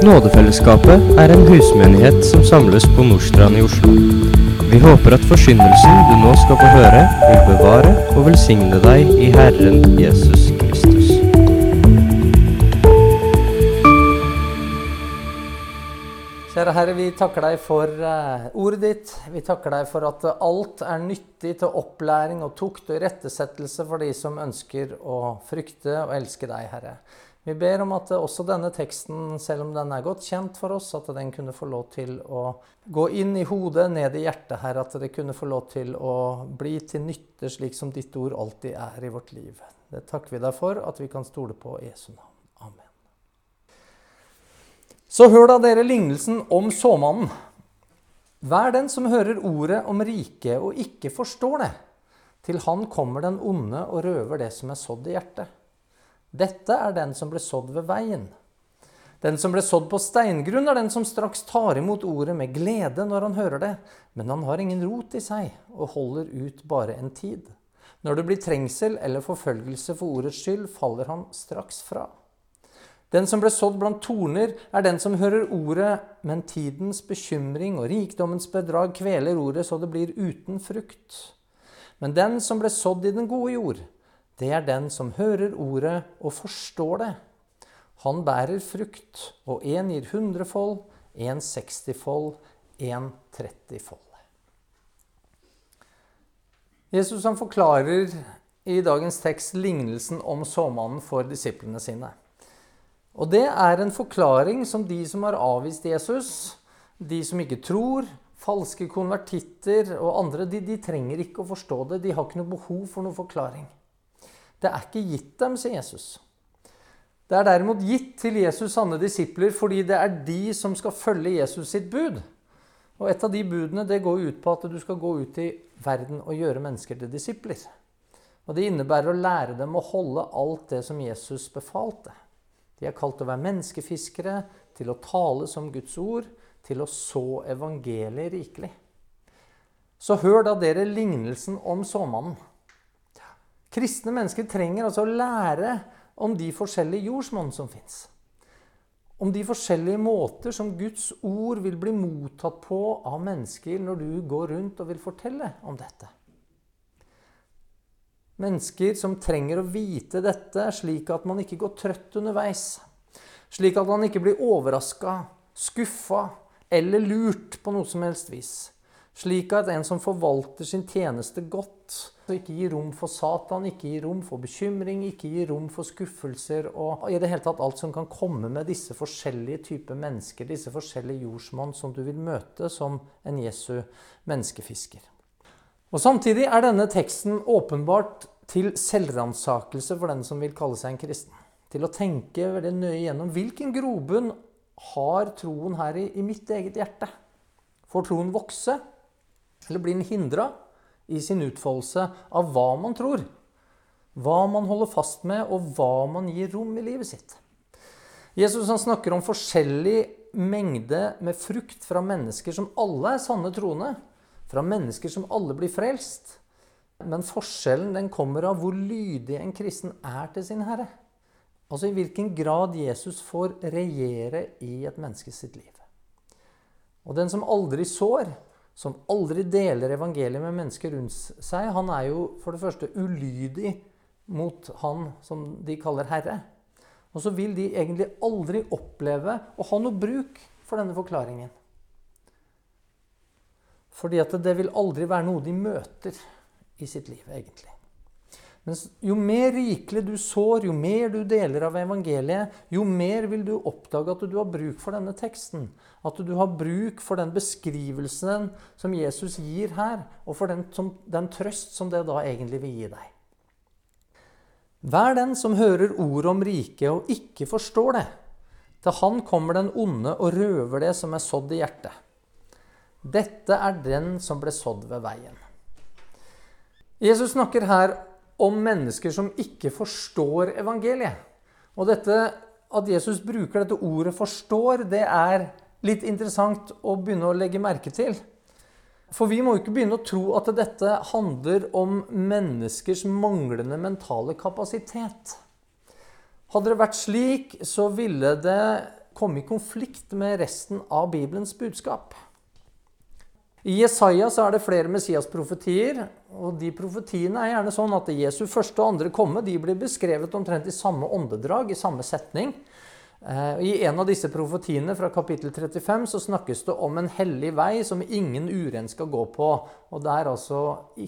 Nådefellesskapet er en husmenighet som samles på Nordstrand i Oslo. Vi håper at forsyndelsen du nå skal få høre, vil bevare og velsigne deg i Herren Jesus Kristus. Kjære Herre, vi takker deg for eh, ordet ditt. Vi takker deg for at alt er nyttig til opplæring og tukt og irettesettelse for de som ønsker å frykte og elske deg, Herre. Vi ber om at også denne teksten, selv om den er godt kjent for oss, at den kunne få lov til å gå inn i hodet, ned i hjertet, her. At det kunne få lov til å bli til nytte, slik som ditt ord alltid er i vårt liv. Det takker vi deg for at vi kan stole på Jesu navn. Amen. Så hør da dere lignelsen om såmannen. Vær den som hører ordet om riket og ikke forstår det. Til han kommer den onde og røver det som er sådd i hjertet. Dette er den som ble sådd ved veien. Den som ble sådd på steingrunn, er den som straks tar imot ordet med glede når han hører det, men han har ingen rot i seg og holder ut bare en tid. Når det blir trengsel eller forfølgelse for ordets skyld, faller han straks fra. Den som ble sådd blant torner, er den som hører ordet, men tidens bekymring og rikdommens bedrag kveler ordet så det blir uten frukt. Men den som ble sådd i den gode jord, det er den som hører ordet og forstår det. Han bærer frukt, og én gir hundrefold, én sekstifold, én trettifold. Jesus han forklarer i dagens tekst lignelsen om såmannen for disiplene sine. Og det er en forklaring som de som har avvist Jesus, de som ikke tror, falske konvertitter og andre, de, de trenger ikke å forstå det. De har ikke noe behov for noen forklaring. Det er ikke gitt dem, sier Jesus. Det er derimot gitt til Jesus sanne disipler fordi det er de som skal følge Jesus sitt bud. Og et av de budene det går ut på at du skal gå ut i verden og gjøre mennesker til disipler. Og Det innebærer å lære dem å holde alt det som Jesus befalte. De er kalt å være menneskefiskere, til å tale som Guds ord, til å så evangeliet rikelig. Så hør da dere lignelsen om såmannen. Kristne mennesker trenger altså å lære om de forskjellige jordsmonn som fins. Om de forskjellige måter som Guds ord vil bli mottatt på av mennesker når du går rundt og vil fortelle om dette. Mennesker som trenger å vite dette, slik at man ikke går trøtt underveis. Slik at man ikke blir overraska, skuffa eller lurt på noe som helst vis. Slik at en som forvalter sin tjeneste godt, ikke gir rom for Satan, ikke gir rom for bekymring, ikke gir rom for skuffelser og i det hele tatt alt som kan komme med disse forskjellige typer mennesker, disse forskjellige jordsmonn som du vil møte som en Jesu menneskefisker. Og Samtidig er denne teksten åpenbart til selvransakelse for den som vil kalle seg en kristen. Til å tenke veldig nøye gjennom hvilken grobunn har troen her i, i mitt eget hjerte. Får troen vokse, eller blir den hindra i sin utfoldelse av hva man tror? Hva man holder fast med, og hva man gir rom i livet sitt. Jesus snakker om forskjellig mengde med frukt fra mennesker som alle er sanne troende fra mennesker som alle blir frelst. Men forskjellen den kommer av hvor lydig en kristen er til sin herre. Altså i hvilken grad Jesus får regjere i et menneske sitt liv. Og den som aldri sår, som aldri deler evangeliet med mennesker rundt seg, han er jo for det første ulydig mot han som de kaller herre. Og så vil de egentlig aldri oppleve å ha noe bruk for denne forklaringen. Fordi at det vil aldri være noe de møter i sitt liv, egentlig. Men jo mer rikelig du sår, jo mer du deler av evangeliet, jo mer vil du oppdage at du har bruk for denne teksten. At du har bruk for den beskrivelsen som Jesus gir her, og for den, som, den trøst som det da egentlig vil gi deg. Vær den som hører ordet om riket og ikke forstår det. Til han kommer den onde og røver det som er sådd i hjertet. Dette er den som ble sådd ved veien. Jesus snakker her om mennesker som ikke forstår evangeliet. Og dette, at Jesus bruker dette ordet 'forstår', det er litt interessant å begynne å legge merke til. For vi må jo ikke begynne å tro at dette handler om menneskers manglende mentale kapasitet. Hadde det vært slik, så ville det komme i konflikt med resten av Bibelens budskap. I Jesaja så er det flere Messias-profetier, og de profetiene er gjerne sånn at Jesu første og andre komme de blir beskrevet omtrent i samme åndedrag, i samme setning. Eh, I en av disse profetiene fra kapittel 35 så snakkes det om en hellig vei som ingen uren skal gå på, og der altså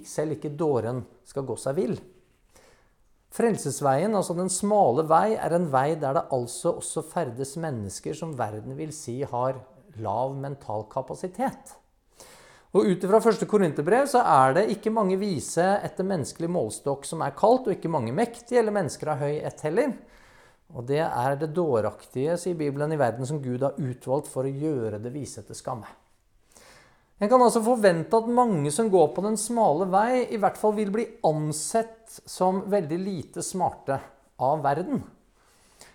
selv ikke dåren skal gå seg vill. Frelsesveien, altså den smale vei, er en vei der det altså også ferdes mennesker som verden vil si har lav mental kapasitet. Og Ut ifra første korinterbrev så er det ikke mange vise etter menneskelig målstokk som er kalt, og ikke mange mektige eller mennesker av høy ett heller. Og det er det dåraktige, sier Bibelen, i verden som Gud har utvalgt for å gjøre det vise til skamme. En kan altså forvente at mange som går på den smale vei, i hvert fall vil bli ansett som veldig lite smarte av verden.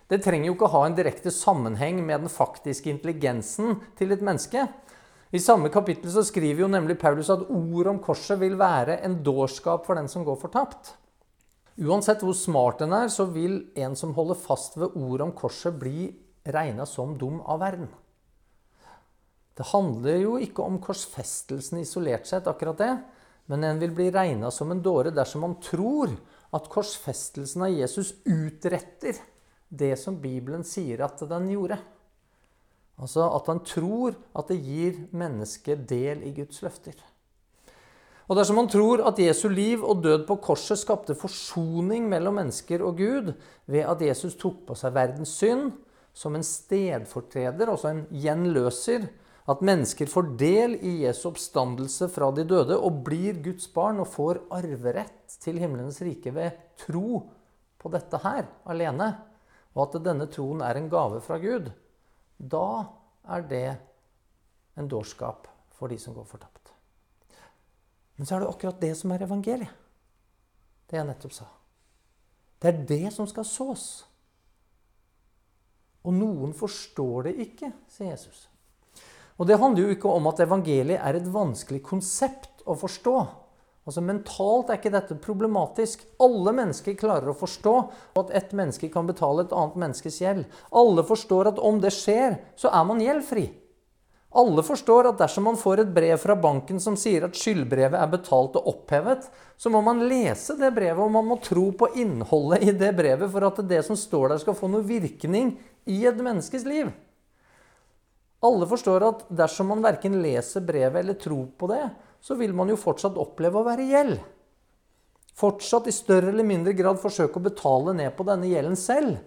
Det trenger jo ikke ha en direkte sammenheng med den faktiske intelligensen til et menneske. I samme kapittel så skriver jo nemlig Paulus at ordet om korset vil være en dårskap for den som går fortapt. Uansett hvor smart en er, så vil en som holder fast ved ordet om korset, bli regna som dum av verden. Det handler jo ikke om korsfestelsen isolert sett, akkurat det. Men en vil bli regna som en dåre dersom man tror at korsfestelsen av Jesus utretter det som Bibelen sier at den gjorde. Altså at han tror at det gir mennesket del i Guds løfter. Og dersom man tror at Jesu liv og død på korset skapte forsoning mellom mennesker og Gud ved at Jesus tok på seg verdens synd som en stedfortreder, altså en gjenløser, at mennesker får del i Jesu oppstandelse fra de døde og blir Guds barn og får arverett til himlenes rike ved tro på dette her alene, og at denne troen er en gave fra Gud, da er det en dårskap for de som går fortapt. Men så er det akkurat det som er evangeliet. Det jeg nettopp sa. Det er det som skal sås. Og noen forstår det ikke, sier Jesus. Og det handler jo ikke om at evangeliet er et vanskelig konsept å forstå. Altså Mentalt er ikke dette problematisk. Alle mennesker klarer å forstå at ett menneske kan betale et annet menneskes gjeld. Alle forstår at om det skjer, så er man gjeldfri. Alle forstår at dersom man får et brev fra banken som sier at skyldbrevet er betalt og opphevet, så må man lese det brevet, og man må tro på innholdet i det brevet for at det som står der, skal få noe virkning i et menneskes liv. Alle forstår at dersom man verken leser brevet eller tror på det, så vil man jo fortsatt oppleve å være i gjeld. Fortsatt i større eller mindre grad forsøke å betale ned på denne gjelden selv.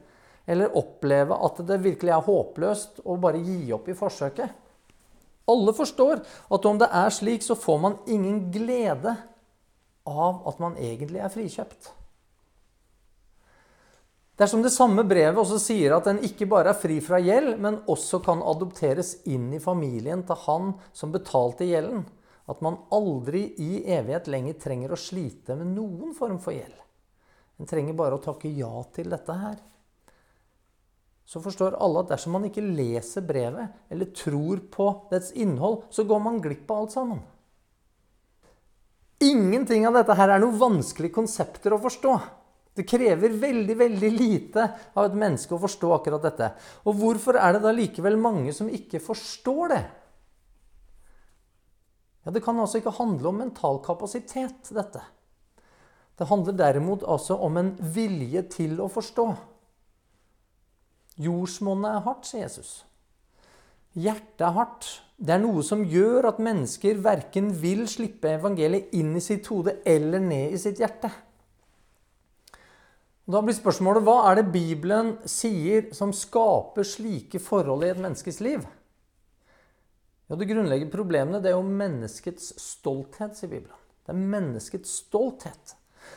Eller oppleve at det virkelig er håpløst å bare gi opp i forsøket. Alle forstår at om det er slik, så får man ingen glede av at man egentlig er frikjøpt. Dersom det samme brevet også sier at en ikke bare er fri fra gjeld, men også kan adopteres inn i familien til han som betalte gjelden, at man aldri i evighet lenger trenger å slite med noen form for gjeld. En trenger bare å takke ja til dette her. Så forstår alle at dersom man ikke leser brevet eller tror på dets innhold, så går man glipp av alt sammen. Ingenting av dette her er noen vanskelige konsepter å forstå. Det krever veldig veldig lite av et menneske å forstå akkurat dette. Og hvorfor er det da likevel mange som ikke forstår det? Ja, Det kan altså ikke handle om mental kapasitet, dette. Det handler derimot altså om en vilje til å forstå. Jordsmonnet er hardt, sier Jesus. Hjertet er hardt. Det er noe som gjør at mennesker verken vil slippe evangeliet inn i sitt hode eller ned i sitt hjerte. Da blir spørsmålet hva er det Bibelen sier som skaper slike forhold i et menneskes liv? Ja, Det grunnleggende problemene det er jo menneskets stolthet, sier Bibelen. Det er menneskets stolthet.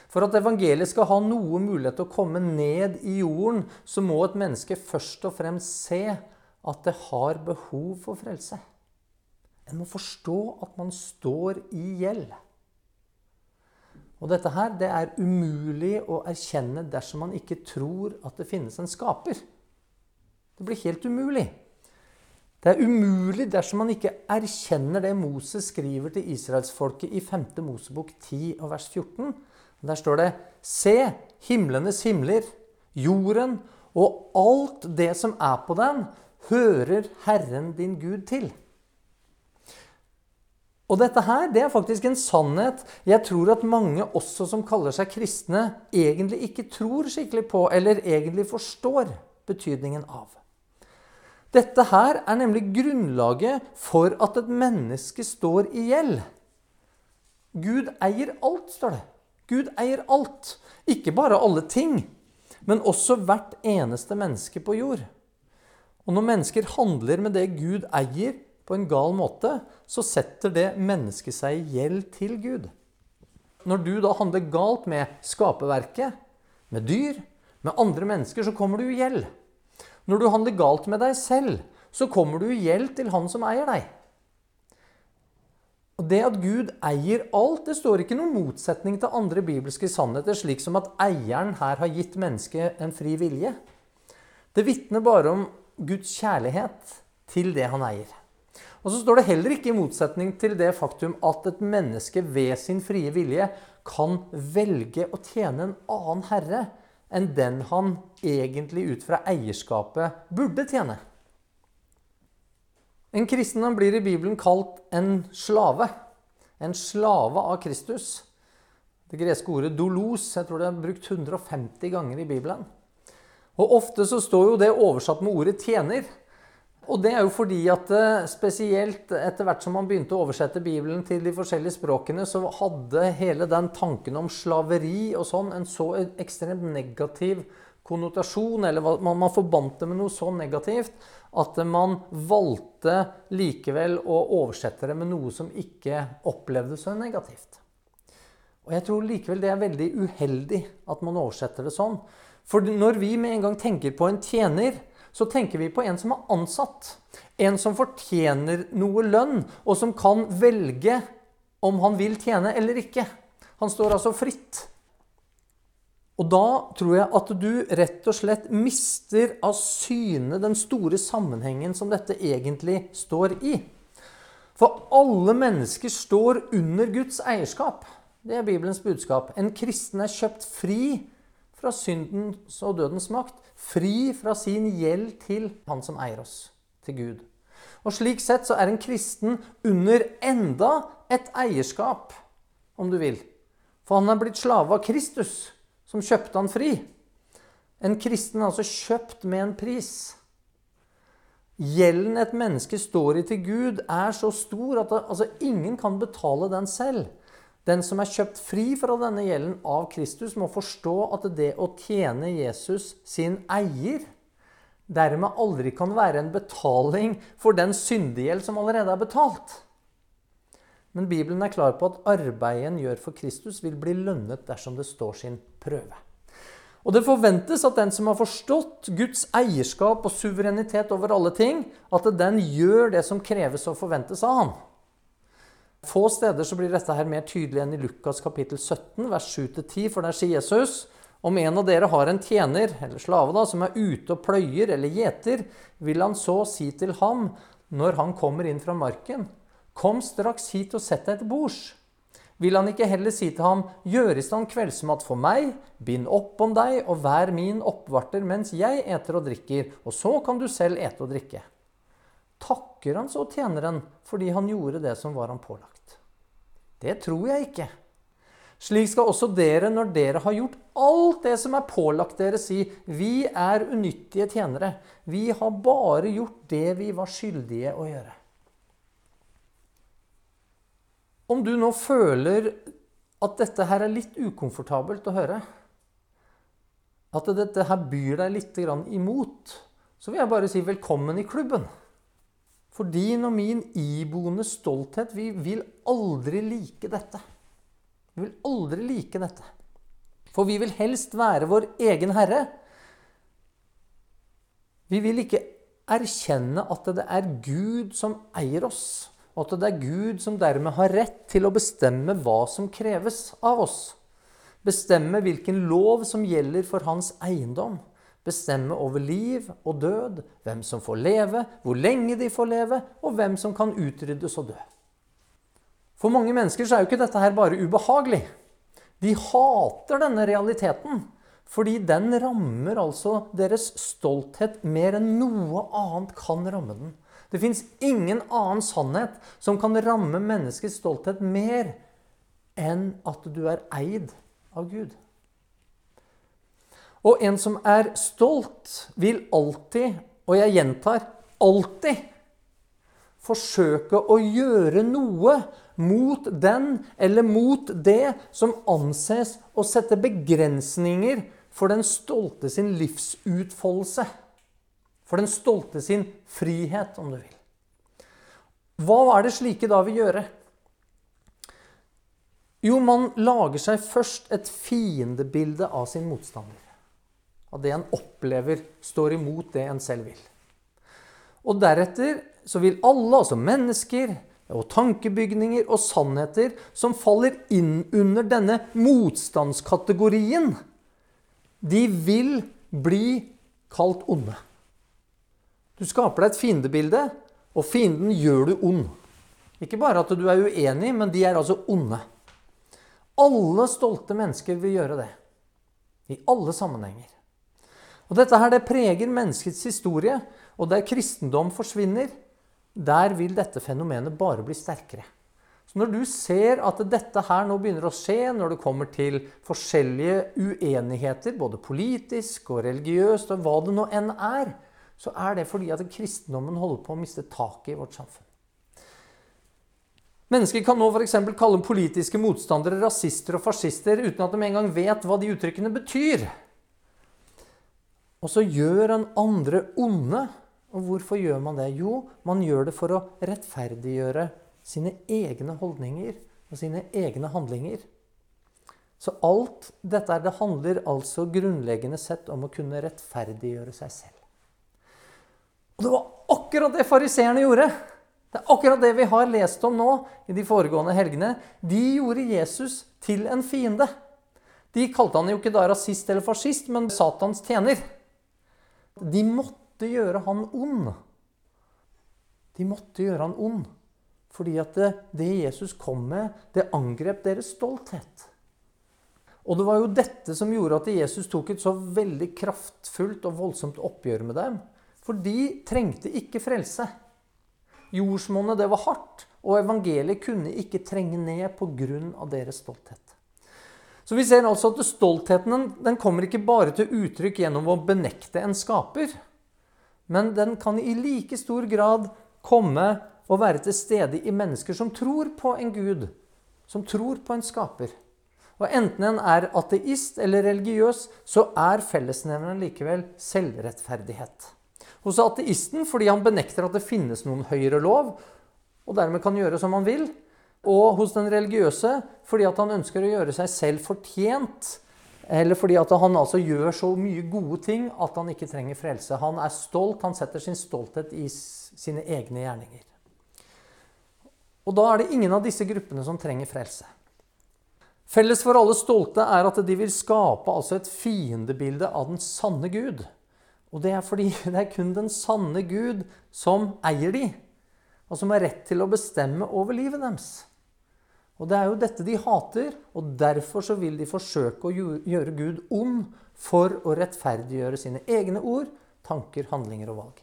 For at evangeliet skal ha noe mulighet til å komme ned i jorden, så må et menneske først og fremst se at det har behov for frelse. En må forstå at man står i gjeld. Og dette her, det er umulig å erkjenne dersom man ikke tror at det finnes en skaper. Det blir helt umulig. Det er umulig dersom man ikke erkjenner det Moses skriver til israelsfolket i 5. Mosebok 10 og vers 14. Der står det Se, himlenes himler, jorden og alt det som er på den, hører Herren din Gud til. Og dette her, det er faktisk en sannhet jeg tror at mange også som kaller seg kristne, egentlig ikke tror skikkelig på, eller egentlig forstår betydningen av. Dette her er nemlig grunnlaget for at et menneske står i gjeld. Gud eier alt, står det. Gud eier alt. Ikke bare alle ting, men også hvert eneste menneske på jord. Og når mennesker handler med det Gud eier, på en gal måte, så setter det mennesket seg i gjeld til Gud. Når du da handler galt med skaperverket, med dyr, med andre mennesker, så kommer du i gjeld. Når du handler galt med deg selv, så kommer du i gjeld til han som eier deg. Og Det at Gud eier alt, det står ikke noen motsetning til andre bibelske sannheter, slik som at eieren her har gitt mennesket en fri vilje. Det vitner bare om Guds kjærlighet til det han eier. Og så står det heller ikke i motsetning til det faktum at et menneske ved sin frie vilje kan velge å tjene en annen herre enn den han egentlig ut fra eierskapet burde tjene. En kristen blir i Bibelen kalt en slave. En slave av Kristus. Det greske ordet 'dolos' jeg tror det er brukt 150 ganger i Bibelen. Og Ofte så står jo det oversatt med ordet 'tjener'. Og det er jo fordi at eh, spesielt etter hvert som man begynte å oversette Bibelen til de forskjellige språkene, så hadde hele den tanken om slaveri og sånn en så ekstremt negativ konnotasjon, eller man, man forbandt det med noe så negativt, at man valgte likevel å oversette det med noe som ikke opplevdes så negativt. Og jeg tror likevel det er veldig uheldig at man oversetter det sånn. For når vi med en gang tenker på en tjener, så tenker vi på en som er ansatt. En som fortjener noe lønn, og som kan velge om han vil tjene eller ikke. Han står altså fritt. Og da tror jeg at du rett og slett mister av syne den store sammenhengen som dette egentlig står i. For alle mennesker står under Guds eierskap. Det er Bibelens budskap. En kristen er kjøpt fri fra syndens og dødens makt. Fri fra sin gjeld til Han som eier oss, til Gud. Og Slik sett så er en kristen under enda et eierskap, om du vil. For han er blitt slave av Kristus, som kjøpte han fri. En kristen er altså kjøpt med en pris. Gjelden et menneske står i til Gud, er så stor at det, altså, ingen kan betale den selv. Den som er kjøpt fri fra denne gjelden av Kristus, må forstå at det å tjene Jesus sin eier dermed aldri kan være en betaling for den syndegjeld som allerede er betalt. Men Bibelen er klar på at arbeidet en gjør for Kristus, vil bli lønnet dersom det står sin prøve. Og det forventes at den som har forstått Guds eierskap og suverenitet over alle ting, at den gjør det som kreves og forventes av ham. Få steder så blir dette her mer tydelig enn i Lukas kapittel 17, vers 7-10, for der sier Jesus om en av dere har en tjener, eller slave, da, som er ute og pløyer eller gjeter, vil han så si til ham når han kommer inn fra marken, kom straks hit og sett deg til bords. Vil han ikke heller si til ham, gjør i stand kveldsmat for meg, bind opp om deg og vær min oppvarter mens jeg eter og drikker, og så kan du selv ete og drikke. Takker han så tjeneren fordi han gjorde det som var han pålagt? Det tror jeg ikke. Slik skal også dere, når dere har gjort alt det som er pålagt dere, si vi er unyttige tjenere. Vi har bare gjort det vi var skyldige å gjøre. Om du nå føler at dette her er litt ukomfortabelt å høre, at dette her byr deg litt imot, så vil jeg bare si velkommen i klubben. For din og min iboende stolthet, vi vil aldri like dette. Vi vil aldri like dette. For vi vil helst være vår egen herre. Vi vil ikke erkjenne at det er Gud som eier oss, og at det er Gud som dermed har rett til å bestemme hva som kreves av oss. Bestemme hvilken lov som gjelder for hans eiendom bestemme over liv og død, hvem som får leve, hvor lenge de får leve, og hvem som kan utryddes og dø. For mange mennesker så er jo ikke dette her bare ubehagelig. De hater denne realiteten. Fordi den rammer altså deres stolthet mer enn noe annet kan ramme den. Det fins ingen annen sannhet som kan ramme menneskets stolthet mer enn at du er eid av Gud. Og en som er stolt, vil alltid, og jeg gjentar alltid, forsøke å gjøre noe mot den eller mot det som anses å sette begrensninger for den stolte sin livsutfoldelse. For den stolte sin frihet, om du vil. Hva er det slike da vil gjøre? Jo, man lager seg først et fiendebilde av sin motstander. Av det en opplever står imot det en selv vil. Og deretter så vil alle, altså mennesker og tankebygninger og sannheter som faller inn under denne motstandskategorien, de vil bli kalt onde. Du skaper deg et fiendebilde, og fienden gjør du ond. Ikke bare at du er uenig, men de er altså onde. Alle stolte mennesker vil gjøre det. I alle sammenhenger. Og Dette her, det preger menneskets historie, og der kristendom forsvinner, der vil dette fenomenet bare bli sterkere. Så Når du ser at dette her nå begynner å skje, når det kommer til forskjellige uenigheter, både politisk og religiøst og hva det nå enn er, så er det fordi at kristendommen holder på å miste taket i vårt samfunn. Mennesker kan nå f.eks. kalle politiske motstandere rasister og fascister uten at de engang vet hva de uttrykkene betyr. Og så gjør en andre onde. Og hvorfor gjør man det? Jo, man gjør det for å rettferdiggjøre sine egne holdninger og sine egne handlinger. Så alt dette det handler altså grunnleggende sett om å kunne rettferdiggjøre seg selv. Og det var akkurat det fariseerne gjorde. Det er akkurat det vi har lest om nå i de foregående helgene. De gjorde Jesus til en fiende. De kalte han jo ikke da rasist eller fascist, men Satans tjener. De måtte gjøre han ond. De måtte gjøre han ond. Fordi at det, det Jesus kom med, det angrep deres stolthet. Og det var jo dette som gjorde at Jesus tok et så veldig kraftfullt og voldsomt oppgjør med dem. For de trengte ikke frelse. Jordsmonnet, det var hardt, og evangeliet kunne ikke trenge ned pga. deres stolthet. Så vi ser altså at stoltheten den kommer ikke bare til uttrykk gjennom å benekte en skaper, men den kan i like stor grad komme og være til stede i mennesker som tror på en gud, som tror på en skaper. Og Enten en er ateist eller religiøs, så er fellesnevneren likevel selvrettferdighet. Hos ateisten fordi han benekter at det finnes noen høyere lov, og dermed kan gjøre som han vil. Og hos den religiøse fordi at han ønsker å gjøre seg selv fortjent. Eller fordi at han altså gjør så mye gode ting at han ikke trenger frelse. Han er stolt, han setter sin stolthet i sine egne gjerninger. Og da er det ingen av disse gruppene som trenger frelse. Felles for alle stolte er at de vil skape altså et fiendebilde av den sanne Gud. Og det er fordi det er kun den sanne Gud som eier de, og som har rett til å bestemme over livet deres. Og det er jo dette de hater, og derfor så vil de forsøke å gjøre Gud ond for å rettferdiggjøre sine egne ord, tanker, handlinger og valg.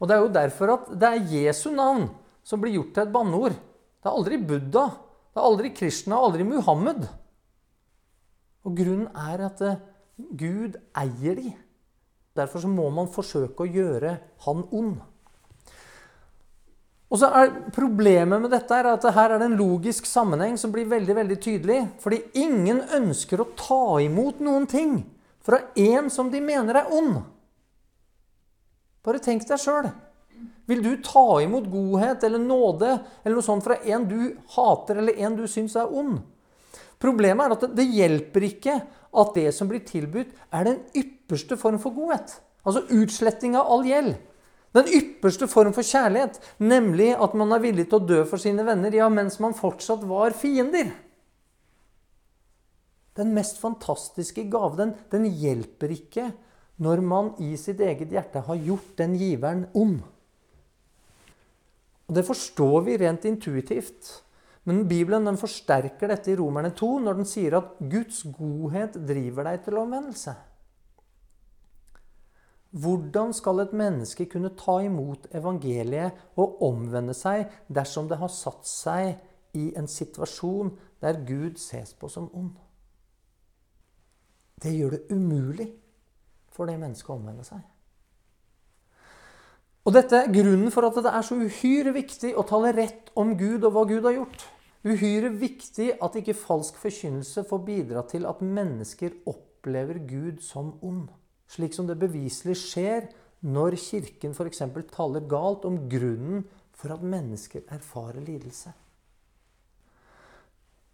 Og det er jo derfor at det er Jesu navn som blir gjort til et banneord. Det er aldri Buddha, det er aldri Krishna, aldri Muhammed. Og grunnen er at eh, Gud eier de. Derfor så må man forsøke å gjøre han ond. Og så er Problemet med dette er at her er det en logisk sammenheng som blir veldig veldig tydelig. Fordi ingen ønsker å ta imot noen ting fra en som de mener er ond. Bare tenk deg sjøl. Vil du ta imot godhet eller nåde eller noe sånt fra en du hater eller en du syns er ond? Problemet er at det hjelper ikke at det som blir tilbudt, er den ypperste form for godhet. Altså utsletting av all gjeld. Den ypperste form for kjærlighet, nemlig at man er villig til å dø for sine venner ja, mens man fortsatt var fiender. Den mest fantastiske gave, den, den hjelper ikke når man i sitt eget hjerte har gjort den giveren ond. Og Det forstår vi rent intuitivt. Men Bibelen den forsterker dette i Romerne 2 når den sier at Guds godhet driver deg til omvendelse. Hvordan skal et menneske kunne ta imot evangeliet og omvende seg dersom det har satt seg i en situasjon der Gud ses på som ond? Det gjør det umulig for det mennesket å omvende seg. Og dette er grunnen for at det er så uhyre viktig å tale rett om Gud og hva Gud har gjort. Uhyre viktig at ikke falsk forkynnelse får bidra til at mennesker opplever Gud som ond. Slik som det beviselig skjer når Kirken f.eks. taler galt om grunnen for at mennesker erfarer lidelse.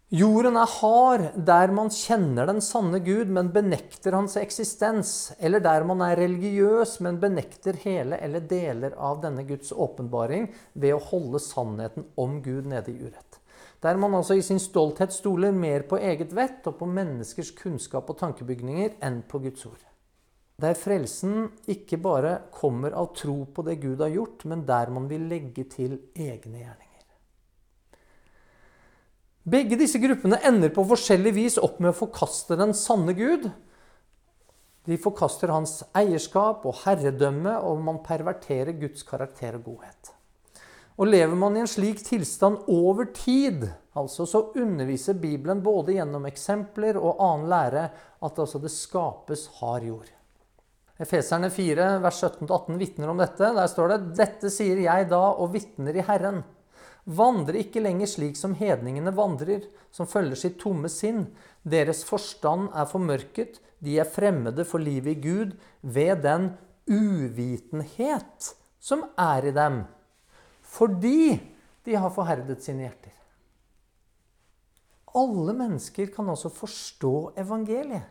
Jorden er hard der man kjenner den sanne Gud, men benekter hans eksistens. Eller der man er religiøs, men benekter hele eller deler av denne Guds åpenbaring ved å holde sannheten om Gud nede i urett. Der man altså i sin stolthet stoler mer på eget vett og på menneskers kunnskap og tankebygninger enn på Guds ord. Der frelsen ikke bare kommer av tro på det Gud har gjort, men der man vil legge til egne gjerninger. Begge disse gruppene ender på forskjellig vis opp med å forkaste den sanne Gud. De forkaster hans eierskap og herredømme, og man perverterer Guds karakter og godhet. Og Lever man i en slik tilstand over tid, altså, så underviser Bibelen både gjennom eksempler og annen lære at altså, det skapes hard jord. Efeserne 4, vers 17-18 vitner om dette. Der står det.: Dette sier jeg da og vitner i Herren Vandre ikke lenger slik som hedningene vandrer, som følger sitt tomme sinn. Deres forstand er formørket, de er fremmede for livet i Gud ved den uvitenhet som er i dem, fordi de har forherdet sine hjerter. Alle mennesker kan altså forstå evangeliet.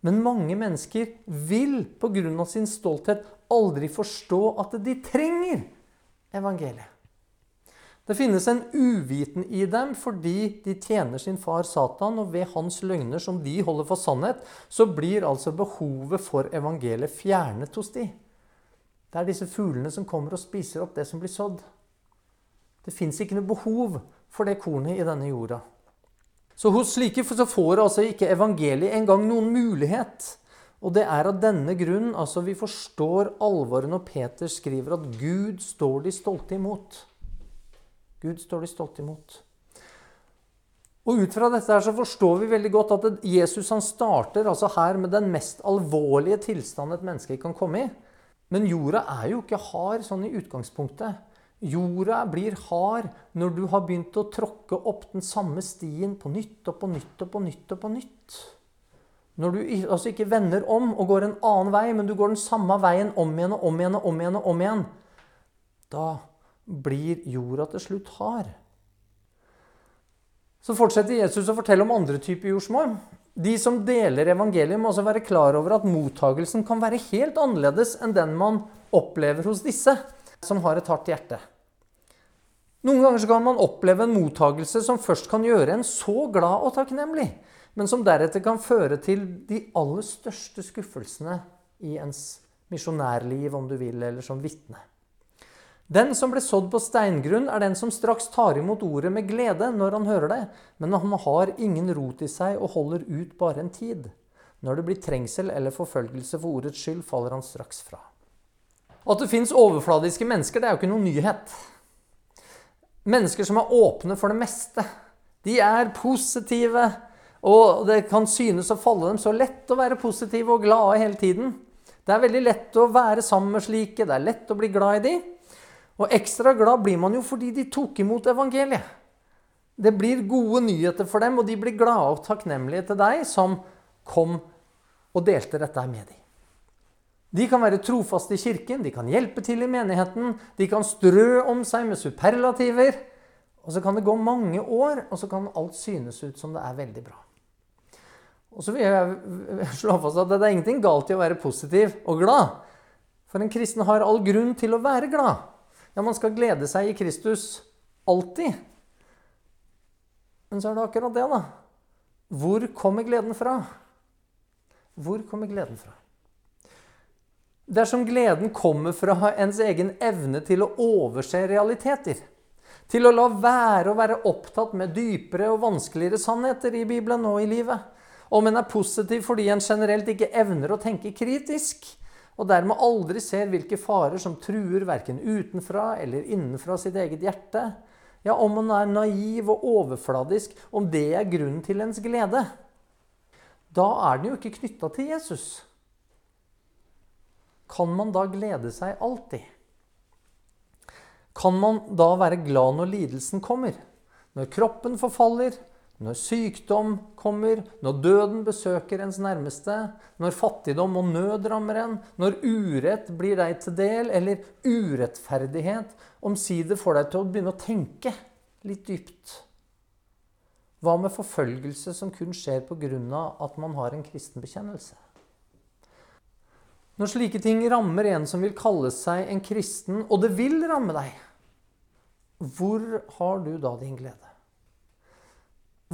Men mange mennesker vil pga. sin stolthet aldri forstå at de trenger evangeliet. Det finnes en uviten i dem fordi de tjener sin far Satan, og ved hans løgner, som de holder for sannhet, så blir altså behovet for evangeliet fjernet hos de. Det er disse fuglene som kommer og spiser opp det som blir sådd. Det fins ikke noe behov for det kornet i denne jorda. Så hos slike så får altså ikke evangeliet engang noen mulighet. Og det er av denne grunn altså vi forstår alvoret når Peter skriver at Gud står de stolte imot. Gud står de stolte imot. Og Ut fra dette her så forstår vi veldig godt at Jesus han starter altså her med den mest alvorlige tilstanden et menneske kan komme i. Men jorda er jo ikke hard sånn i utgangspunktet. Jorda blir hard når du har begynt å tråkke opp den samme stien på nytt og på nytt og på nytt. og på nytt. Når du altså ikke vender om og går en annen vei, men du går den samme veien om igjen og om igjen og om igjen, og om igjen, da blir jorda til slutt hard. Så fortsetter Jesus å fortelle om andre typer jordsmonn. De som deler evangeliet, må også være klar over at mottagelsen kan være helt annerledes enn den man opplever hos disse som har et hardt hjerte. Noen ganger kan man oppleve en mottagelse som først kan gjøre en så glad og takknemlig, men som deretter kan føre til de aller største skuffelsene i ens misjonærliv, om du vil, eller som vitne. Den som ble sådd på steingrunn, er den som straks tar imot ordet med glede når han hører det, men han har ingen rot i seg og holder ut bare en tid. Når det blir trengsel eller forfølgelse for ordets skyld, faller han straks fra. At det fins overfladiske mennesker, det er jo ikke noen nyhet. Mennesker som er åpne for det meste. De er positive, og det kan synes å falle dem så lett å være positive og glade hele tiden. Det er veldig lett å være sammen med slike, det er lett å bli glad i dem. Og ekstra glad blir man jo fordi de tok imot evangeliet. Det blir gode nyheter for dem, og de blir glade og takknemlige til deg som kom og delte dette med dem. De kan være trofaste i kirken, de kan hjelpe til i menigheten, de kan strø om seg med superlativer. Og så kan det gå mange år, og så kan alt synes ut som det er veldig bra. Og så vil jeg slå fast at det er ingenting galt i å være positiv og glad. For en kristen har all grunn til å være glad. Ja, man skal glede seg i Kristus alltid. Men så er det akkurat det, da. Hvor kommer gleden fra? Hvor kommer gleden fra? Dersom gleden kommer fra ens egen evne til å overse realiteter, Til å la være å være opptatt med dypere og vanskeligere sannheter i Bibelen og i livet. Om en er positiv fordi en generelt ikke evner å tenke kritisk, og dermed aldri ser hvilke farer som truer verken utenfra eller innenfra sitt eget hjerte. Ja, om man er naiv og overfladisk, om det er grunnen til ens glede. Da er den jo ikke knytta til Jesus. Kan man da glede seg alltid? Kan man da være glad når lidelsen kommer? Når kroppen forfaller, når sykdom kommer, når døden besøker ens nærmeste, når fattigdom og nød rammer en, når urett blir deg til del, eller urettferdighet omsider får deg til å begynne å tenke litt dypt. Hva med forfølgelse som kun skjer pga. at man har en kristen bekjennelse? Når slike ting rammer en som vil kalle seg en kristen, og det vil ramme deg, hvor har du da din glede?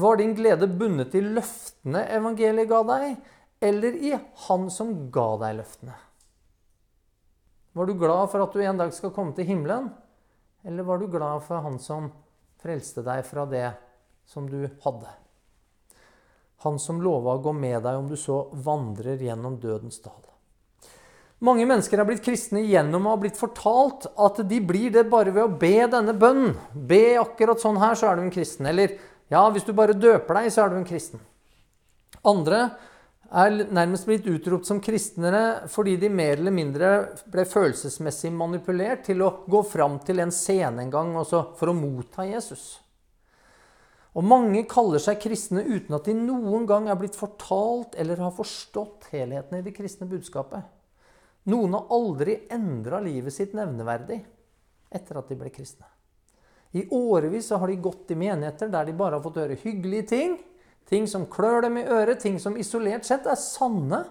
Var din glede bundet i løftene evangeliet ga deg, eller i Han som ga deg løftene? Var du glad for at du en dag skal komme til himmelen, eller var du glad for Han som frelste deg fra det som du hadde? Han som lova å gå med deg om du så vandrer gjennom dødens dal. Mange mennesker er blitt kristne gjennom å ha blitt fortalt at de blir det bare ved å be denne bønnen. Be akkurat sånn her, så er du en kristen. Eller ja, hvis du bare døper deg, så er du en kristen. Andre er nærmest blitt utropt som kristnere fordi de mer eller mindre ble følelsesmessig manipulert til å gå fram til en scene en gang for å motta Jesus. Og mange kaller seg kristne uten at de noen gang er blitt fortalt eller har forstått helheten i det kristne budskapet. Noen har aldri endra livet sitt nevneverdig etter at de ble kristne. I årevis har de gått i menigheter der de bare har fått høre hyggelige ting. Ting som klør dem i øret, ting som isolert sett er sanne.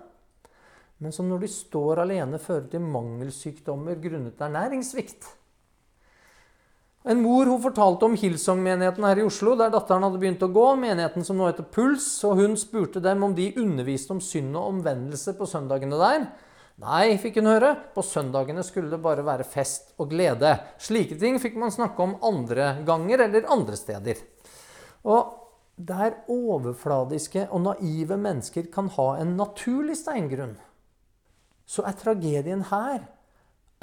Men som når de står alene, fører til mangelsykdommer grunnet ernæringssvikt. En mor hun fortalte om Hillsong-menigheten her i Oslo, der datteren hadde begynt å gå. Menigheten som nå heter Puls. og Hun spurte dem om de underviste om synd og omvendelse på søndagene der. Nei, fikk hun høre, på søndagene skulle det bare være fest og glede. Slike ting fikk man snakke om andre ganger eller andre steder. Og der overfladiske og naive mennesker kan ha en naturlig steingrunn, så er tragedien her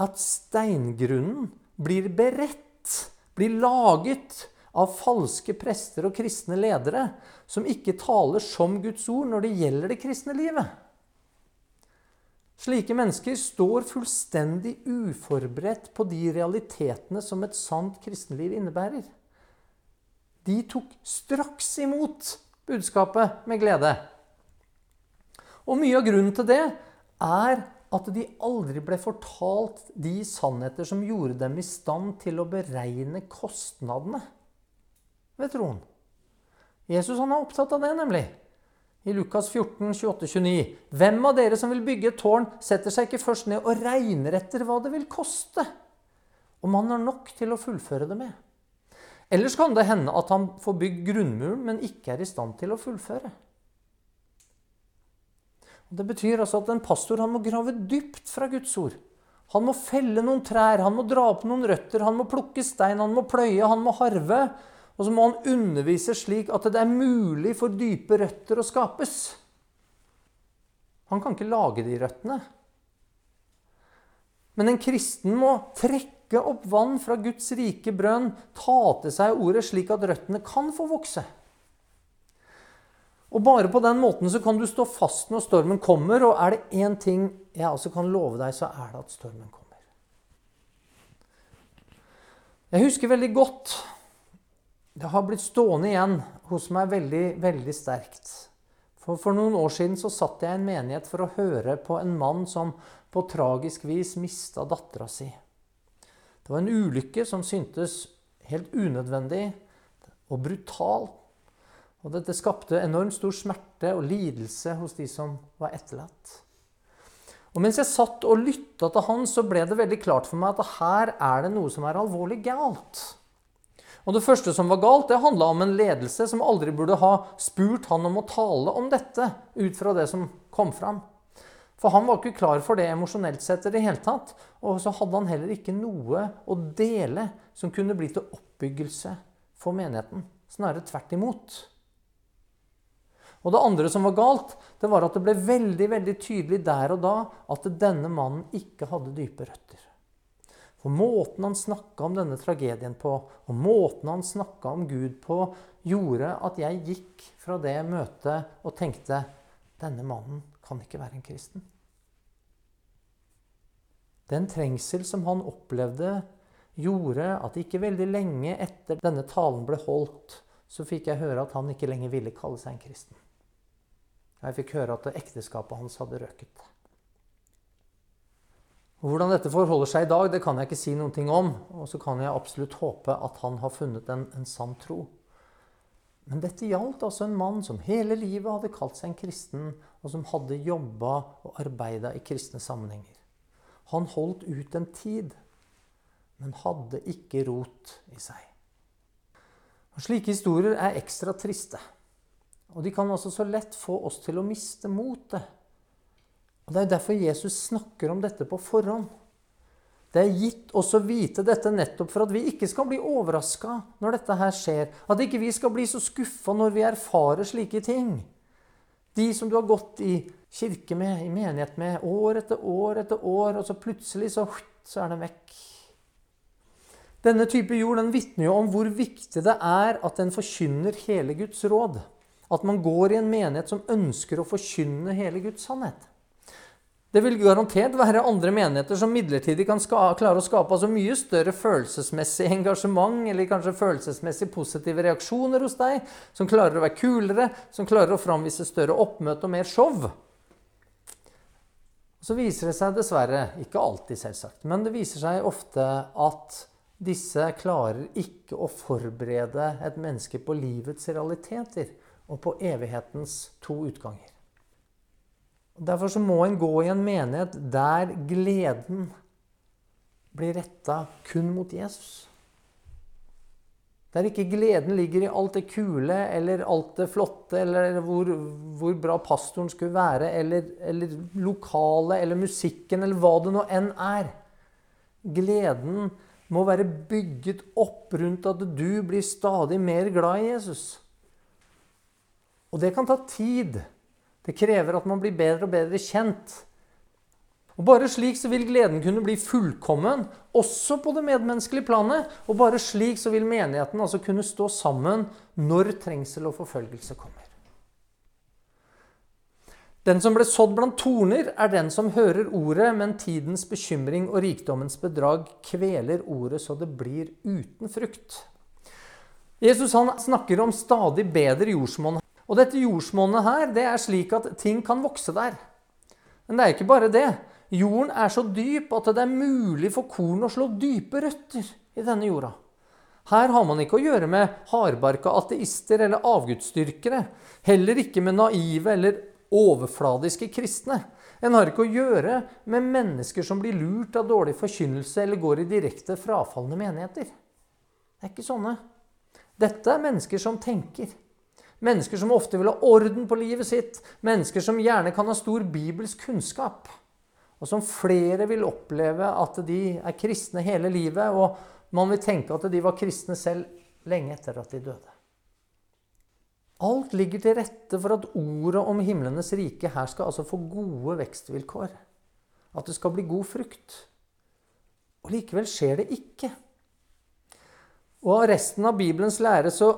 at steingrunnen blir beredt, blir laget av falske prester og kristne ledere som ikke taler som Guds ord når det gjelder det kristne livet. Slike mennesker står fullstendig uforberedt på de realitetene som et sant kristenliv innebærer. De tok straks imot budskapet med glede. Og mye av grunnen til det er at de aldri ble fortalt de sannheter som gjorde dem i stand til å beregne kostnadene ved troen. Jesus han er opptatt av det, nemlig i Lukas 14, 28-29. Hvem av dere som vil bygge et tårn, setter seg ikke først ned og regner etter hva det vil koste, om han har nok til å fullføre det med? Ellers kan det hende at han får bygd grunnmuren, men ikke er i stand til å fullføre. Det betyr altså at en pastor han må grave dypt fra Guds ord. Han må felle noen trær, han må dra opp noen røtter, han må plukke stein, han må pløye, han må harve. Og så må han undervise slik at det er mulig for dype røtter å skapes. Han kan ikke lage de røttene. Men en kristen må trekke opp vann fra Guds rike brønn, ta til seg ordet slik at røttene kan få vokse. Og bare på den måten så kan du stå fast når stormen kommer. Og er det én ting jeg også kan love deg, så er det at stormen kommer. Jeg husker veldig godt det har blitt stående igjen hos meg veldig, veldig sterkt. For, for noen år siden så satt jeg i en menighet for å høre på en mann som på tragisk vis mista dattera si. Det var en ulykke som syntes helt unødvendig og brutal. Og dette skapte enormt stor smerte og lidelse hos de som var etterlatt. Og Mens jeg satt og lytta til han, så ble det veldig klart for meg at her er det noe som er alvorlig galt. Og Det første som var galt, det handla om en ledelse som aldri burde ha spurt han om å tale om dette ut fra det som kom fram. For han var ikke klar for det emosjonelt sett i det hele tatt. Og så hadde han heller ikke noe å dele som kunne bli til oppbyggelse for menigheten. Snarere tvert imot. Og det andre som var galt, det var at det ble veldig veldig tydelig der og da at denne mannen ikke hadde dype røtter. For måten han snakka om denne tragedien på, og måten han snakka om Gud på, gjorde at jeg gikk fra det møtet og tenkte denne mannen kan ikke være en kristen. Den trengsel som han opplevde, gjorde at ikke veldig lenge etter denne talen ble holdt, så fikk jeg høre at han ikke lenger ville kalle seg en kristen. Jeg fikk høre at ekteskapet hans hadde røket. Hvordan dette forholder seg i dag, det kan jeg ikke si noen ting om. Og så kan jeg absolutt håpe at han har funnet en, en sann tro. Men dette gjaldt altså en mann som hele livet hadde kalt seg en kristen, og som hadde jobba og arbeida i kristne sammenhenger. Han holdt ut en tid, men hadde ikke rot i seg. Og slike historier er ekstra triste. Og de kan også så lett få oss til å miste motet. Og Det er derfor Jesus snakker om dette på forhånd. Det er gitt oss å vite dette nettopp for at vi ikke skal bli overraska når dette her skjer. At ikke vi skal bli så skuffa når vi erfarer slike ting. De som du har gått i kirke med, i menighet med, år etter år etter år, og så plutselig så, så er den vekk. Denne type jord den vitner jo om hvor viktig det er at den forkynner hele Guds råd. At man går i en menighet som ønsker å forkynne hele Guds sannhet. Det vil garantert være andre menigheter som midlertidig kan klare å skape altså mye større følelsesmessig engasjement eller kanskje følelsesmessig positive reaksjoner hos deg, som klarer å være kulere, som klarer å framvise større oppmøte og mer show. Så viser det seg dessverre, ikke alltid selvsagt, men det viser seg ofte at disse klarer ikke å forberede et menneske på livets realiteter og på evighetens to utganger. Derfor så må en gå i en menighet der gleden blir retta kun mot Jesus. Der ikke gleden ligger i alt det kule eller alt det flotte, eller hvor, hvor bra pastoren skulle være, eller, eller lokalet eller musikken, eller hva det nå enn er. Gleden må være bygget opp rundt at du blir stadig mer glad i Jesus. Og det kan ta tid. Det krever at man blir bedre og bedre kjent. Og Bare slik så vil gleden kunne bli fullkommen, også på det medmenneskelige planet. Og bare slik så vil menigheten altså kunne stå sammen når trengsel og forfølgelse kommer. Den som ble sådd blant torner, er den som hører ordet, men tidens bekymring og rikdommens bedrag kveler ordet så det blir uten frukt. Jesus han snakker om stadig bedre jordsmonn. Og dette jordsmonnet her, det er slik at ting kan vokse der. Men det er ikke bare det. Jorden er så dyp at det er mulig for korn å slå dype røtter i denne jorda. Her har man ikke å gjøre med hardbarka ateister eller avgudsdyrkere. Heller ikke med naive eller overfladiske kristne. En har ikke å gjøre med mennesker som blir lurt av dårlig forkynnelse eller går i direkte frafalne menigheter. Det er ikke sånne. Dette er mennesker som tenker. Mennesker som ofte vil ha orden på livet sitt. Mennesker som gjerne kan ha stor bibelsk kunnskap. Og som flere vil oppleve at de er kristne hele livet. Og man vil tenke at de var kristne selv lenge etter at de døde. Alt ligger til rette for at ordet om himlenes rike her skal altså få gode vekstvilkår. At det skal bli god frukt. Og likevel skjer det ikke. Og av resten av Bibelens lære så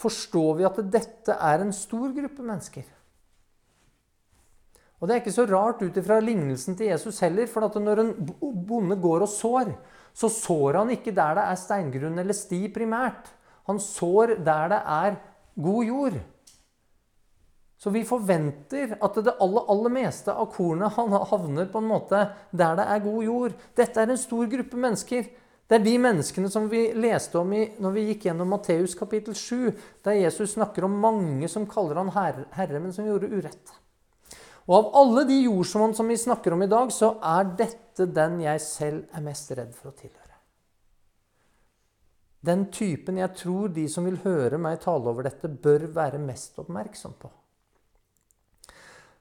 forstår vi at dette er en stor gruppe mennesker. Og Det er ikke så rart ut ifra lignelsen til Jesus heller. For når en bonde går og sår, så sår han ikke der det er steingrunn eller sti primært. Han sår der det er god jord. Så vi forventer at det aller, aller meste av kornet havner på en måte der det er god jord. Dette er en stor gruppe mennesker. Det er de menneskene som vi leste om i, når vi gikk gjennom Matteus kapittel 7, der Jesus snakker om mange som kaller han herre, herre men som gjorde urett. Og av alle de jordsmonn som vi snakker om i dag, så er dette den jeg selv er mest redd for å tilhøre. Den typen jeg tror de som vil høre meg tale over dette, bør være mest oppmerksom på.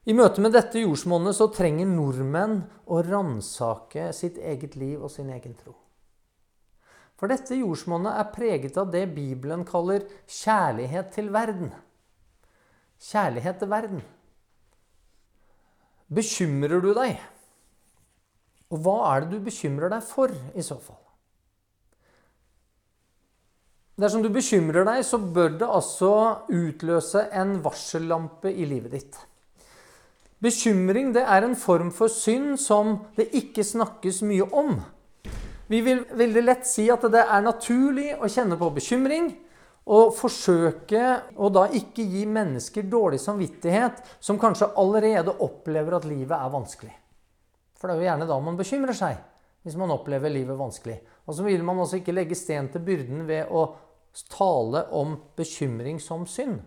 I møte med dette jordsmonnet så trenger nordmenn å ransake sitt eget liv og sin egen tro. For dette jordsmonnet er preget av det Bibelen kaller kjærlighet til verden. Kjærlighet til verden. Bekymrer du deg? Og hva er det du bekymrer deg for, i så fall? Dersom du bekymrer deg, så bør det altså utløse en varsellampe i livet ditt. Bekymring det er en form for synd som det ikke snakkes mye om. Vi vil veldig lett si at det er naturlig å kjenne på bekymring og forsøke å da ikke gi mennesker dårlig samvittighet som kanskje allerede opplever at livet er vanskelig. For det er jo gjerne da man bekymrer seg, hvis man opplever livet vanskelig. Og så vil man også ikke legge sten til byrden ved å tale om bekymring som synd.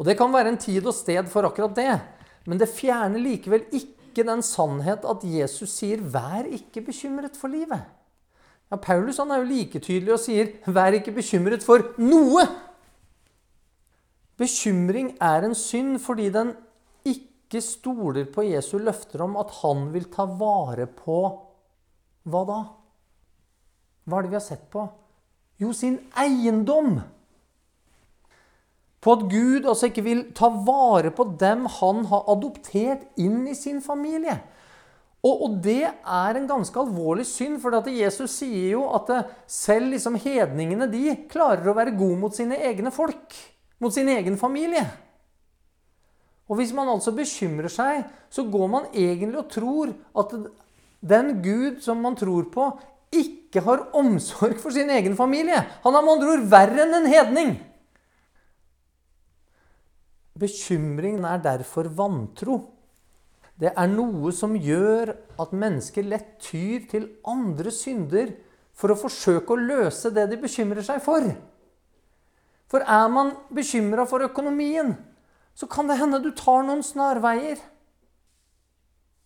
Og Det kan være en tid og sted for akkurat det, men det fjerner likevel ikke den sannhet at Jesus sier 'vær ikke bekymret for livet'. Ja, Paulus han er jo like tydelig og sier 'vær ikke bekymret for noe'. Bekymring er en synd fordi den ikke stoler på Jesu løfter om at han vil ta vare på hva da? Hva er det vi har sett på? Jo, sin eiendom. På at Gud altså ikke vil ta vare på dem han har adoptert inn i sin familie. Og, og det er en ganske alvorlig synd, for Jesus sier jo at selv liksom hedningene de klarer å være gode mot sine egne folk. Mot sin egen familie. Og hvis man altså bekymrer seg, så går man egentlig og tror at den Gud som man tror på, ikke har omsorg for sin egen familie. Han er med andre ord verre enn en hedning. Bekymringen er derfor vantro. Det er noe som gjør at mennesker lett tyr til andre synder for å forsøke å løse det de bekymrer seg for. For er man bekymra for økonomien, så kan det hende du tar noen snarveier.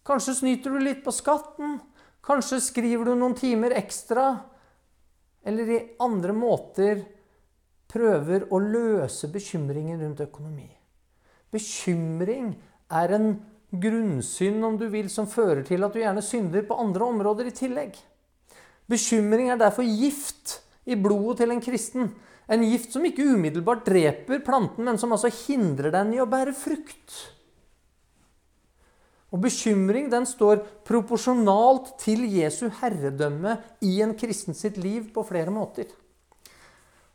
Kanskje snyter du litt på skatten. Kanskje skriver du noen timer ekstra, eller i andre måter prøver å løse bekymringen rundt økonomi. Bekymring er en grunnsynd, om du vil, som fører til at du gjerne synder på andre områder i tillegg. Bekymring er derfor gift i blodet til en kristen. En gift som ikke umiddelbart dreper planten, men som altså hindrer den i å bære frukt. Og bekymring den står proporsjonalt til Jesu herredømme i en kristen sitt liv på flere måter.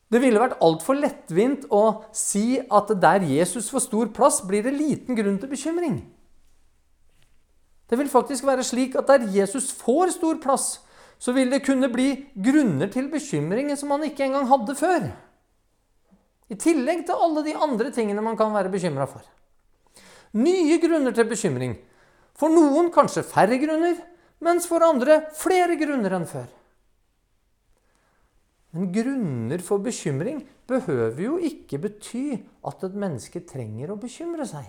Det ville vært altfor lettvint å si at der Jesus får stor plass, blir det liten grunn til bekymring. Det vil faktisk være slik at der Jesus får stor plass, så vil det kunne bli grunner til bekymring som man ikke engang hadde før. I tillegg til alle de andre tingene man kan være bekymra for. Nye grunner til bekymring for noen kanskje færre grunner, mens for andre flere grunner enn før. Men grunner for bekymring behøver jo ikke bety at et menneske trenger å bekymre seg.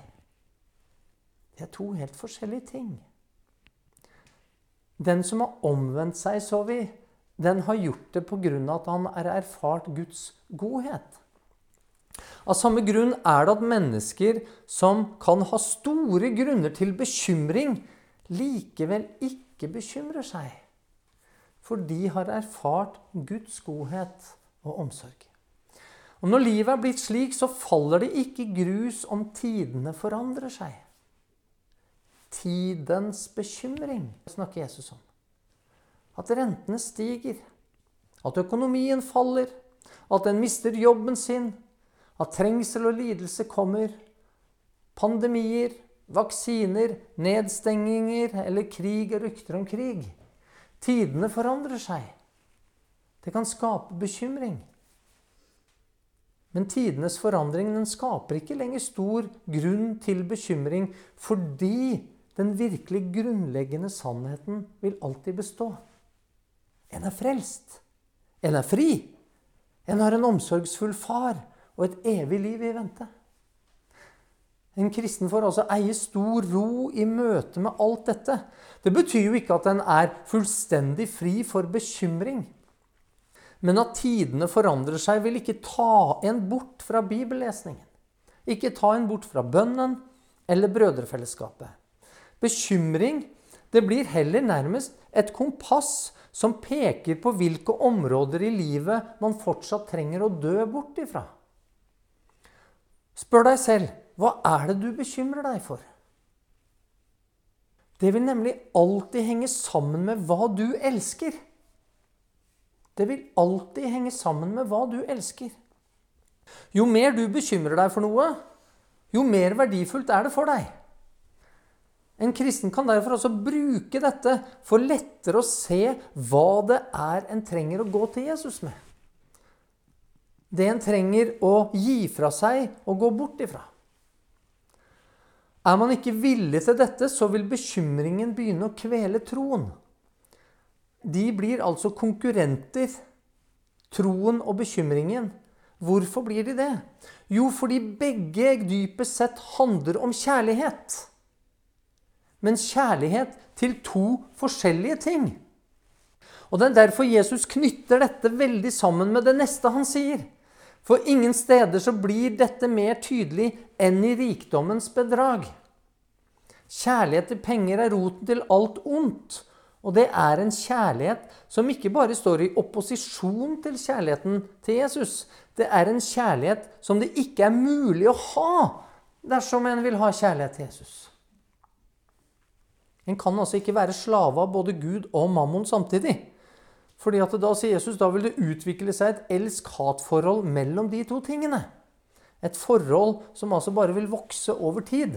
Det er to helt forskjellige ting. Den som har omvendt seg, så vi, den har gjort det pga. at han har erfart Guds godhet. Av samme grunn er det at mennesker som kan ha store grunner til bekymring, likevel ikke bekymrer seg. For de har erfart Guds godhet og omsorg. Og Når livet er blitt slik, så faller det ikke grus om tidene forandrer seg. Tidens bekymring snakker Jesus om. At rentene stiger, at økonomien faller, at en mister jobben sin, at trengsel og lidelse kommer. Pandemier, vaksiner, nedstenginger eller krig og rykter om krig. Tidene forandrer seg. Det kan skape bekymring. Men tidenes forandring den skaper ikke lenger stor grunn til bekymring fordi den virkelig grunnleggende sannheten vil alltid bestå. En er frelst. En er fri. En har en omsorgsfull far og et evig liv i vente. En kristen får altså eie stor ro i møte med alt dette. Det betyr jo ikke at en er fullstendig fri for bekymring. Men at tidene forandrer seg, vil ikke ta en bort fra bibellesningen. Ikke ta en bort fra bønnen, eller brødrefellesskapet. Bekymring det blir heller nærmest et kompass som peker på hvilke områder i livet man fortsatt trenger å dø bort ifra. Spør deg selv hva er det du bekymrer deg for? Det vil nemlig alltid henge sammen med hva du elsker. Det vil alltid henge sammen med hva du elsker. Jo mer du bekymrer deg for noe, jo mer verdifullt er det for deg. En kristen kan derfor også bruke dette for lettere å se hva det er en trenger å gå til Jesus med. Det en trenger å gi fra seg og gå bort ifra. Er man ikke villig til dette, så vil bekymringen begynne å kvele troen. De blir altså konkurrenter, troen og bekymringen. Hvorfor blir de det? Jo, fordi begge dypest sett handler om kjærlighet. Men kjærlighet til to forskjellige ting. Og Det er derfor Jesus knytter dette veldig sammen med det neste han sier. For ingen steder så blir dette mer tydelig enn i rikdommens bedrag. Kjærlighet til penger er roten til alt ondt. Og det er en kjærlighet som ikke bare står i opposisjon til kjærligheten til Jesus. Det er en kjærlighet som det ikke er mulig å ha dersom en vil ha kjærlighet til Jesus. En kan altså ikke være slave av både Gud og mammon samtidig. Fordi at da sier Jesus, da vil det utvikle seg et elsk-hat-forhold mellom de to tingene. Et forhold som altså bare vil vokse over tid.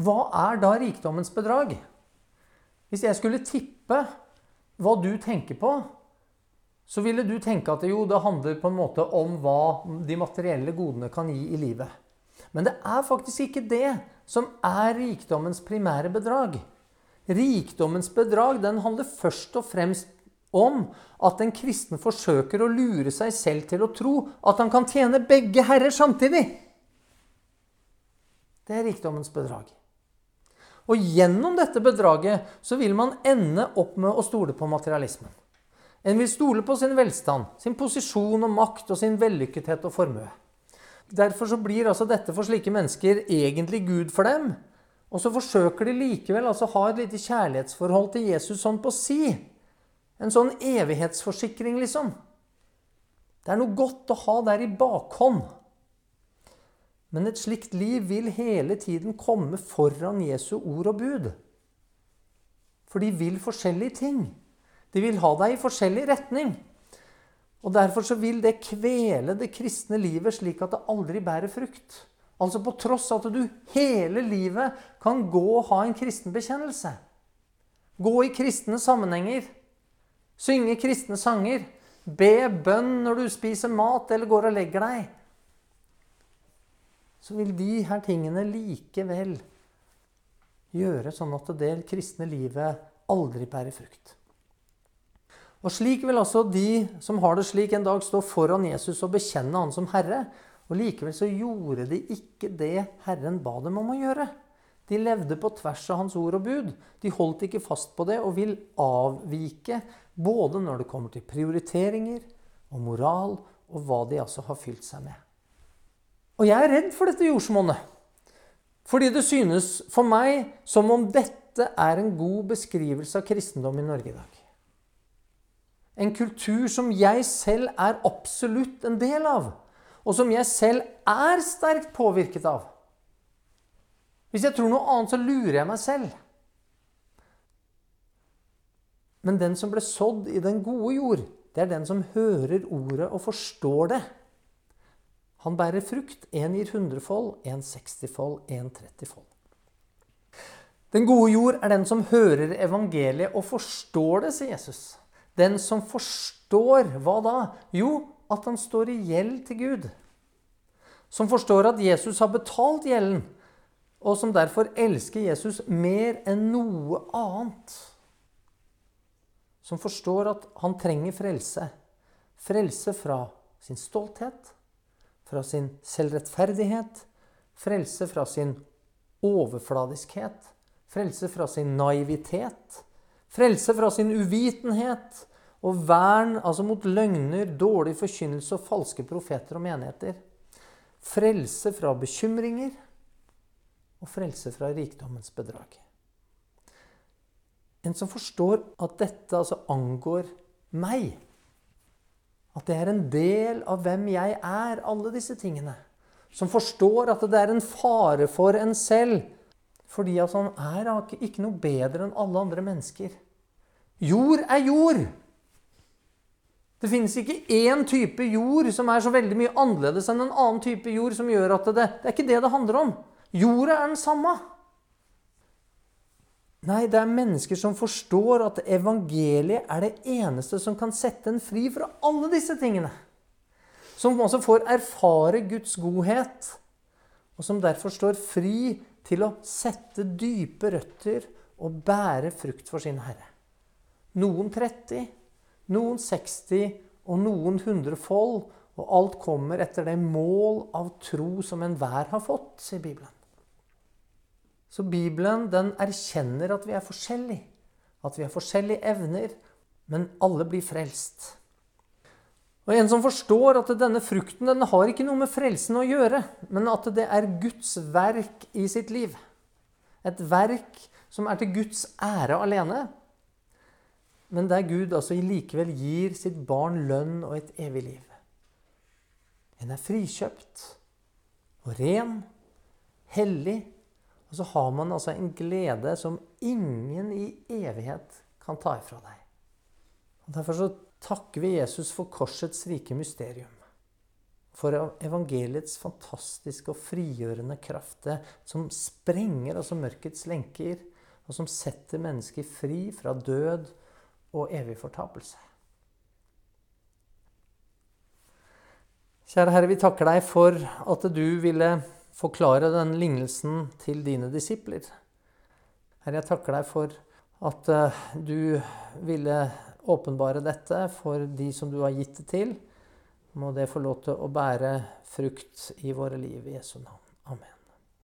Hva er da rikdommens bedrag? Hvis jeg skulle tippe hva du tenker på, så ville du tenke at jo, det handler på en måte om hva de materielle godene kan gi i livet. Men det er faktisk ikke det som er rikdommens primære bedrag. Rikdommens bedrag den handler først og fremst om at en kristen forsøker å lure seg selv til å tro at han kan tjene begge herrer samtidig. Det er rikdommens bedrag. Og gjennom dette bedraget så vil man ende opp med å stole på materialismen. En vil stole på sin velstand, sin posisjon og makt og sin vellykkethet og formue. Derfor så blir altså dette for slike mennesker egentlig Gud for dem. Og så forsøker de likevel altså ha et lite kjærlighetsforhold til Jesus sånn på si. En sånn evighetsforsikring, liksom. Det er noe godt å ha der i bakhånd. Men et slikt liv vil hele tiden komme foran Jesu ord og bud. For de vil forskjellige ting. De vil ha deg i forskjellig retning. Og Derfor så vil det kvele det kristne livet slik at det aldri bærer frukt. Altså på tross av at du hele livet kan gå og ha en kristen bekjennelse. Gå i kristne sammenhenger. Synge kristne sanger. Be bønn når du spiser mat eller går og legger deg så vil de her tingene likevel gjøre sånn at det kristne livet aldri bærer frukt. Og Slik vil altså de som har det slik, en dag stå foran Jesus og bekjenne han som Herre. Og Likevel så gjorde de ikke det Herren ba dem om å gjøre. De levde på tvers av hans ord og bud. De holdt ikke fast på det og vil avvike både når det kommer til prioriteringer og moral, og hva de altså har fylt seg med. Og jeg er redd for dette jordsmonnet. Fordi det synes for meg som om dette er en god beskrivelse av kristendom i Norge i dag. En kultur som jeg selv er absolutt en del av, og som jeg selv er sterkt påvirket av. Hvis jeg tror noe annet, så lurer jeg meg selv. Men den som ble sådd i den gode jord, det er den som hører ordet og forstår det. Han bærer frukt. Én gir hundrefold, én sekstifold, én trettifold. Den gode jord er den som hører evangeliet og forstår det, sier Jesus. Den som forstår hva da? Jo, at han står i gjeld til Gud. Som forstår at Jesus har betalt gjelden, og som derfor elsker Jesus mer enn noe annet. Som forstår at han trenger frelse. Frelse fra sin stolthet, fra sin selvrettferdighet, frelse fra sin overfladiskhet, frelse fra sin naivitet, frelse fra sin uvitenhet og vern altså mot løgner, dårlig forkynnelse og falske profeter og menigheter. Frelse fra bekymringer og frelse fra rikdommens bedrag. En som forstår at dette altså angår meg. At det er en del av hvem jeg er, alle disse tingene. Som forstår at det er en fare for en selv. Fordi at han er ikke noe bedre enn alle andre mennesker. Jord er jord! Det finnes ikke én type jord som er så veldig mye annerledes enn en annen type jord som gjør at det Det er ikke det det handler om. Jorda er den samme. Nei, det er mennesker som forstår at evangeliet er det eneste som kan sette en fri fra alle disse tingene. Som altså får erfare Guds godhet, og som derfor står fri til å sette dype røtter og bære frukt for sin Herre. Noen 30, noen 60 og noen 100 fold, og alt kommer etter det mål av tro som enhver har fått, sier Bibelen. Så Bibelen den erkjenner at vi er forskjellige. At vi har forskjellige evner, men alle blir frelst. Og En som forstår at denne frukten den har ikke noe med frelsen å gjøre, men at det er Guds verk i sitt liv. Et verk som er til Guds ære alene. Men der Gud altså likevel gir sitt barn lønn og et evig liv. En er frikjøpt og ren, hellig og så har man altså en glede som ingen i evighet kan ta ifra deg. Og Derfor så takker vi Jesus for korsets rike mysterium. For evangeliets fantastiske og frigjørende kraft, som sprenger altså mørkets lenker, og som setter mennesker fri fra død og evig fortapelse. Kjære Herre, vi takker deg for at du ville forklare den lignelsen til dine disipler. Herre, jeg takker deg for at eh, du ville åpenbare dette for de som du har gitt det til. Må det få lov til å bære frukt i våre liv i Jesu navn. Amen.